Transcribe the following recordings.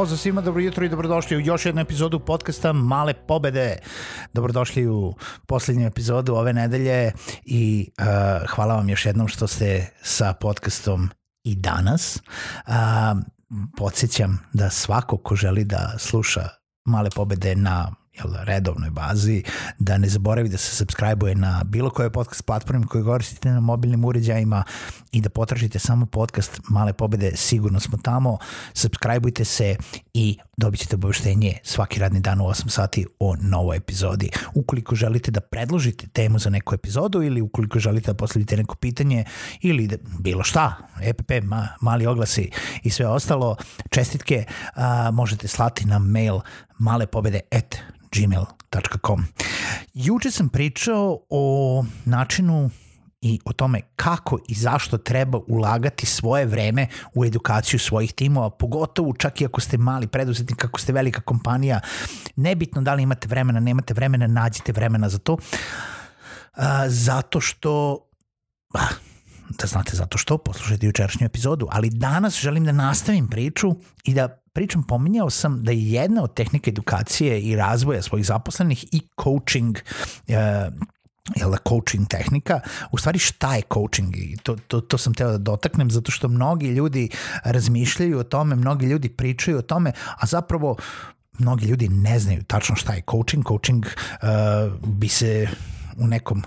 Pozdrav svima, dobro jutro i dobrodošli u još jednu epizodu podcasta Male pobede. Dobrodošli u poslednju epizodu ove nedelje i uh, hvala vam još jednom što ste sa podcastom i danas. Uh, podsjećam da svako ko želi da sluša Male pobede na jel, redovnoj bazi, da ne zaboravi da se subscribe-uje na bilo koje podcast platforme koje koristite na mobilnim uređajima i da potražite samo podcast Male pobede, sigurno smo tamo, subscribe-ujte se i dobit ćete obaveštenje svaki radni dan u 8 sati o novoj epizodi. Ukoliko želite da predložite temu za neku epizodu ili ukoliko želite da postavite neko pitanje ili da, bilo šta, EPP, ma, mali oglasi i sve ostalo, čestitke a, možete slati na mail malepobede at gmail.com. Juče sam pričao o načinu i o tome kako i zašto treba ulagati svoje vreme u edukaciju svojih timova, pogotovo čak i ako ste mali preduzetnik, ako ste velika kompanija, nebitno da li imate vremena, nemate vremena, nađite vremena za to, zato što a, da znate zato što, poslušajte jučerašnju epizodu, ali danas želim da nastavim priču i da pričam, pominjao sam da je jedna od tehnika edukacije i razvoja svojih zaposlenih i coaching uh, jel da, coaching tehnika, u stvari šta je coaching i to, to, to sam teo da dotaknem zato što mnogi ljudi razmišljaju o tome, mnogi ljudi pričaju o tome, a zapravo mnogi ljudi ne znaju tačno šta je coaching. Coaching uh, bi se u nekom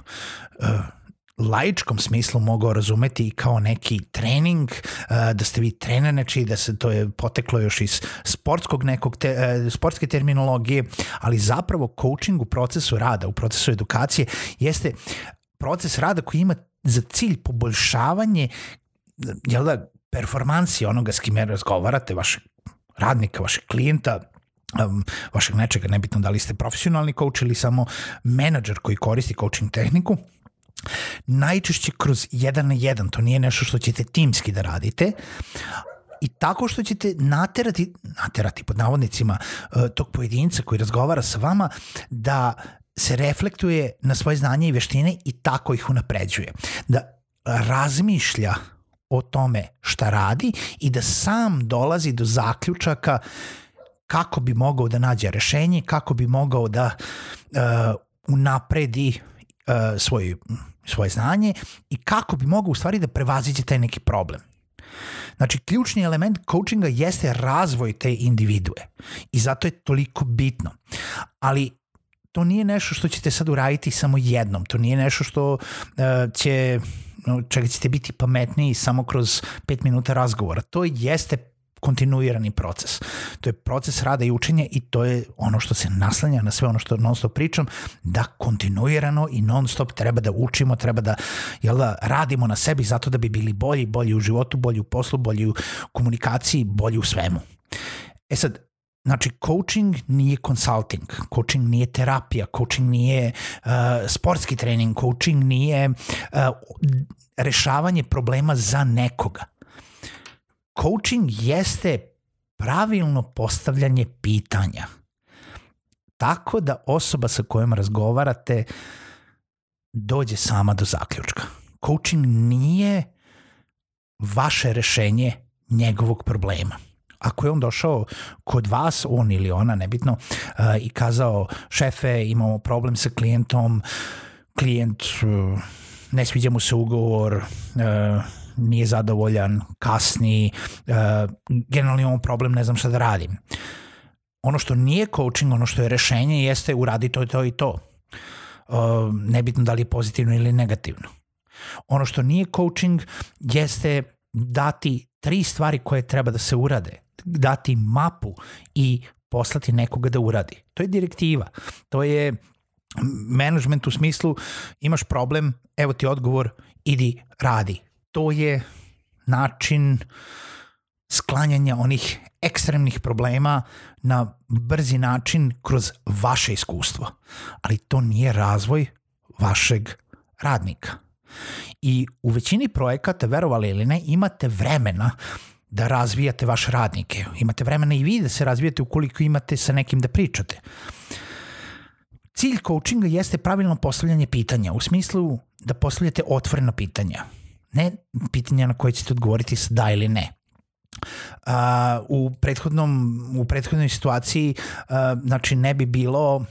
uh, laičkom smislu mogao razumeti kao neki trening, da ste vi trener neči, da se to je poteklo još iz sportskog nekog te, sportske terminologije, ali zapravo coaching u procesu rada, u procesu edukacije jeste proces rada koji ima za cilj poboljšavanje jel da, performansi onoga s kime razgovarate, vašeg radnika, vašeg klijenta, vašeg nečega, nebitno da li ste profesionalni coach ili samo menadžer koji koristi coaching tehniku, najčešće kroz jedan na jedan, to nije nešto što ćete timski da radite, i tako što ćete naterati, naterati pod navodnicima uh, tog pojedinca koji razgovara sa vama da se reflektuje na svoje znanje i veštine i tako ih unapređuje. Da razmišlja o tome šta radi i da sam dolazi do zaključaka kako bi mogao da nađe rešenje, kako bi mogao da uh, unapredi svoj svoje znanje i kako bi mogao u stvari da prevaziđe taj neki problem. Znači, ključni element coachinga jeste razvoj te individue i zato je toliko bitno. Ali to nije nešto što ćete sad uraditi samo jednom, to nije nešto što uh, će čega ćete biti pametniji samo kroz 5 minuta razgovora. To jeste kontinuirani proces. To je proces rada i učenja i to je ono što se naslanja na sve ono što non stop pričam, da kontinuirano i non stop treba da učimo, treba da, jel da radimo na sebi zato da bi bili bolji, bolji u životu, bolji u poslu, bolji u komunikaciji, bolji u svemu. E sad, Znači, coaching nije consulting, coaching nije terapija, coaching nije uh, sportski trening, coaching nije uh, rešavanje problema za nekoga coaching jeste pravilno postavljanje pitanja. Tako da osoba sa kojom razgovarate dođe sama do zaključka. Coaching nije vaše rešenje njegovog problema. Ako je on došao kod vas, on ili ona, nebitno, uh, i kazao šefe, imamo problem sa klijentom, klijent, uh, ne sviđa mu se ugovor, uh, nije zadovoljan, kasni, uh, generalno imamo problem, ne znam šta da radim. Ono što nije coaching, ono što je rešenje jeste uradi to i to i to. Uh, nebitno da li je pozitivno ili negativno. Ono što nije coaching jeste dati tri stvari koje treba da se urade, dati mapu i poslati nekoga da uradi. To je direktiva. To je management u smislu imaš problem, evo ti odgovor, idi, radi. To je način sklanjanja onih ekstremnih problema na brzi način kroz vaše iskustvo. Ali to nije razvoj vašeg radnika. I u većini projekata, verovali ili ne, imate vremena da razvijate vaše radnike. Imate vremena i vi da se razvijate ukoliko imate sa nekim da pričate. Cilj coachinga jeste pravilno postavljanje pitanja, u smislu da postavljate otvorena pitanja. Ne pitanja na koje ćete odgovoriti s da ili ne. Uh, u, prethodnom, u prethodnoj situaciji uh, znači ne bi bilo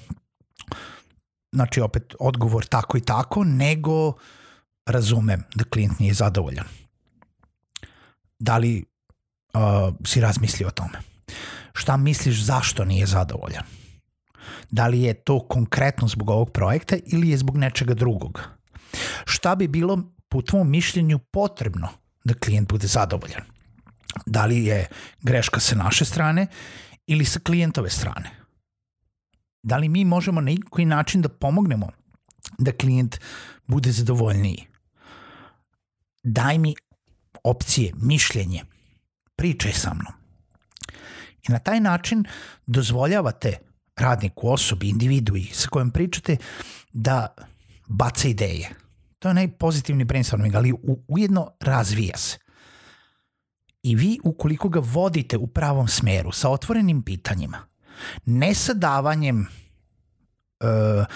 znači opet odgovor tako i tako, nego razumem da klijent nije zadovoljan. Da li uh, si razmislio o tome? Šta misliš zašto nije zadovoljan? Da li je to konkretno zbog ovog projekta ili je zbog nečega drugog? Šta bi bilo po tvom mišljenju potrebno da klijent bude zadovoljan? Da li je greška sa naše strane ili sa klijentove strane? Da li mi možemo na koji način da pomognemo da klijent bude zadovoljniji? Daj mi opcije, mišljenje, pričaj sa mnom. I na taj način dozvoljavate radniku, osobi, individui sa kojom pričate da baca ideje. To je najpozitivni brainstorming, ali ujedno razvija se. I vi, ukoliko ga vodite u pravom smeru, sa otvorenim pitanjima, ne sa davanjem uh,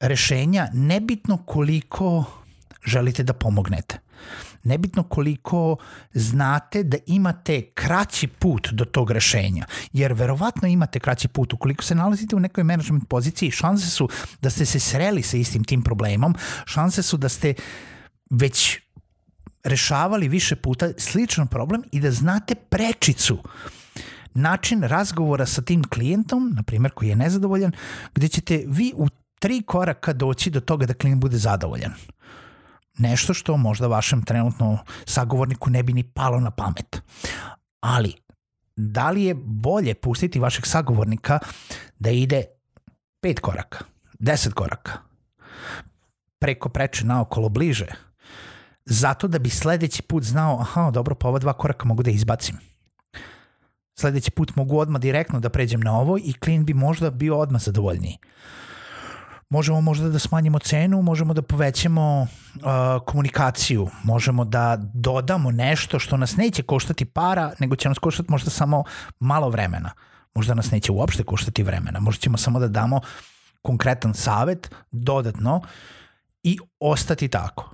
rešenja, nebitno koliko želite da pomognete nebitno koliko znate da imate kraći put do tog rešenja, jer verovatno imate kraći put. Ukoliko se nalazite u nekoj management poziciji, šanse su da ste se sreli sa istim tim problemom, šanse su da ste već rešavali više puta sličan problem i da znate prečicu. Način razgovora sa tim klijentom, na primjer koji je nezadovoljan, gde ćete vi u tri koraka doći do toga da klijent bude zadovoljan nešto što možda vašem trenutno sagovorniku ne bi ni palo na pamet. Ali, da li je bolje pustiti vašeg sagovornika da ide pet koraka, deset koraka, preko preče naokolo bliže, zato da bi sledeći put znao, aha, dobro, pa ova dva koraka mogu da izbacim. Sledeći put mogu odmah direktno da pređem na ovo i klijent bi možda bio odmah zadovoljniji možemo možda da smanjimo cenu, možemo da povećamo uh, komunikaciju, možemo da dodamo nešto što nas neće koštati para, nego će nas koštati možda samo malo vremena. Možda nas neće uopšte koštati vremena. Možda ćemo samo da damo konkretan savet dodatno i ostati tako.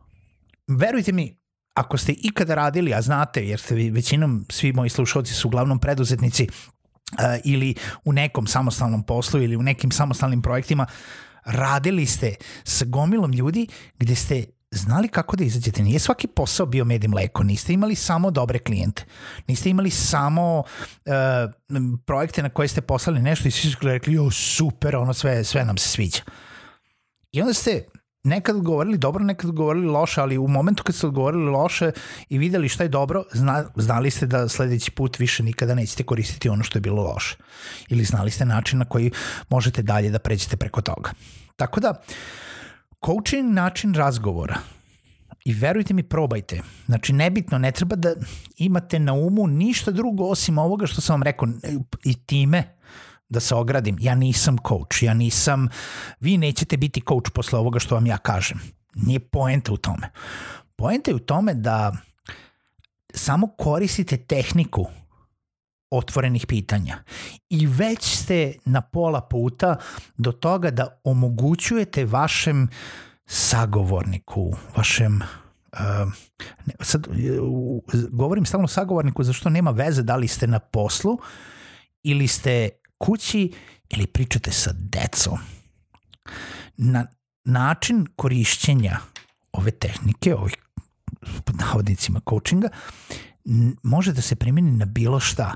Verujte mi, ako ste ikada radili, a znate, jer ste većinom, svi moji slušalci su uglavnom preduzetnici uh, ili u nekom samostalnom poslu ili u nekim samostalnim projektima, uh, radili ste sa gomilom ljudi gde ste znali kako da izađete. Nije svaki posao bio med i mleko, niste imali samo dobre klijente, niste imali samo uh, projekte na koje ste poslali nešto i svi su rekli, jo super, ono sve, sve nam se sviđa. I onda ste nekad odgovorili dobro, nekad odgovorili loše, ali u momentu kad ste odgovorili loše i videli šta je dobro, zna, znali ste da sledeći put više nikada nećete koristiti ono što je bilo loše. Ili znali ste način na koji možete dalje da pređete preko toga. Tako da, coaching način razgovora i verujte mi, probajte. Znači, nebitno, ne treba da imate na umu ništa drugo osim ovoga što sam vam rekao i time da se ogradim, ja nisam coach, ja nisam, vi nećete biti coach posle ovoga što vam ja kažem. Nije poenta u tome. Poenta je u tome da samo koristite tehniku otvorenih pitanja i već ste na pola puta do toga da omogućujete vašem sagovorniku, vašem uh, sad govorim stalno sagovorniku zašto nema veze da li ste na poslu ili ste kući ili pričate sa decom. Na način korišćenja ove tehnike, ovih pod navodnicima coachinga, može da se primeni na bilo šta.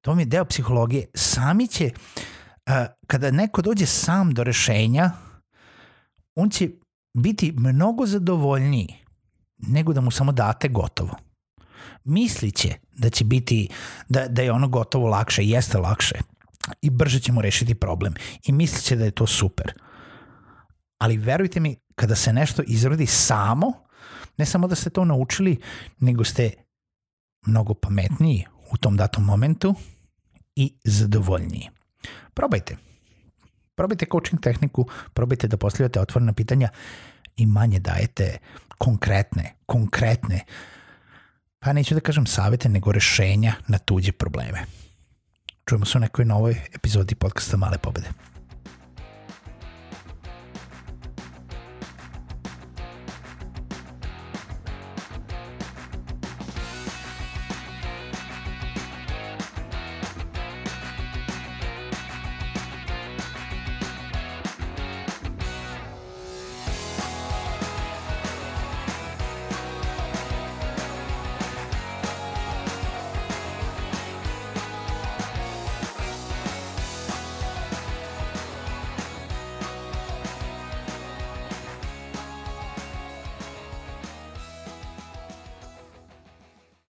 To mi je deo psihologije. Sami će, kada neko dođe sam do rešenja, on će biti mnogo zadovoljniji nego da mu samo date gotovo. Misliće da će biti, da, da je ono gotovo lakše, jeste lakše i brže ćemo rešiti problem i misliće da je to super. Ali verujte mi, kada se nešto izrodi samo, ne samo da ste to naučili, nego ste mnogo pametniji u tom datom momentu i zadovoljniji. Probajte. Probajte coaching tehniku, probajte da postavljate otvorena pitanja i manje dajete konkretne, konkretne, pa neću da kažem savete, nego rešenja na tuđe probleme. Čujemo se u nekoj novoj epizodi podcasta Male pobede.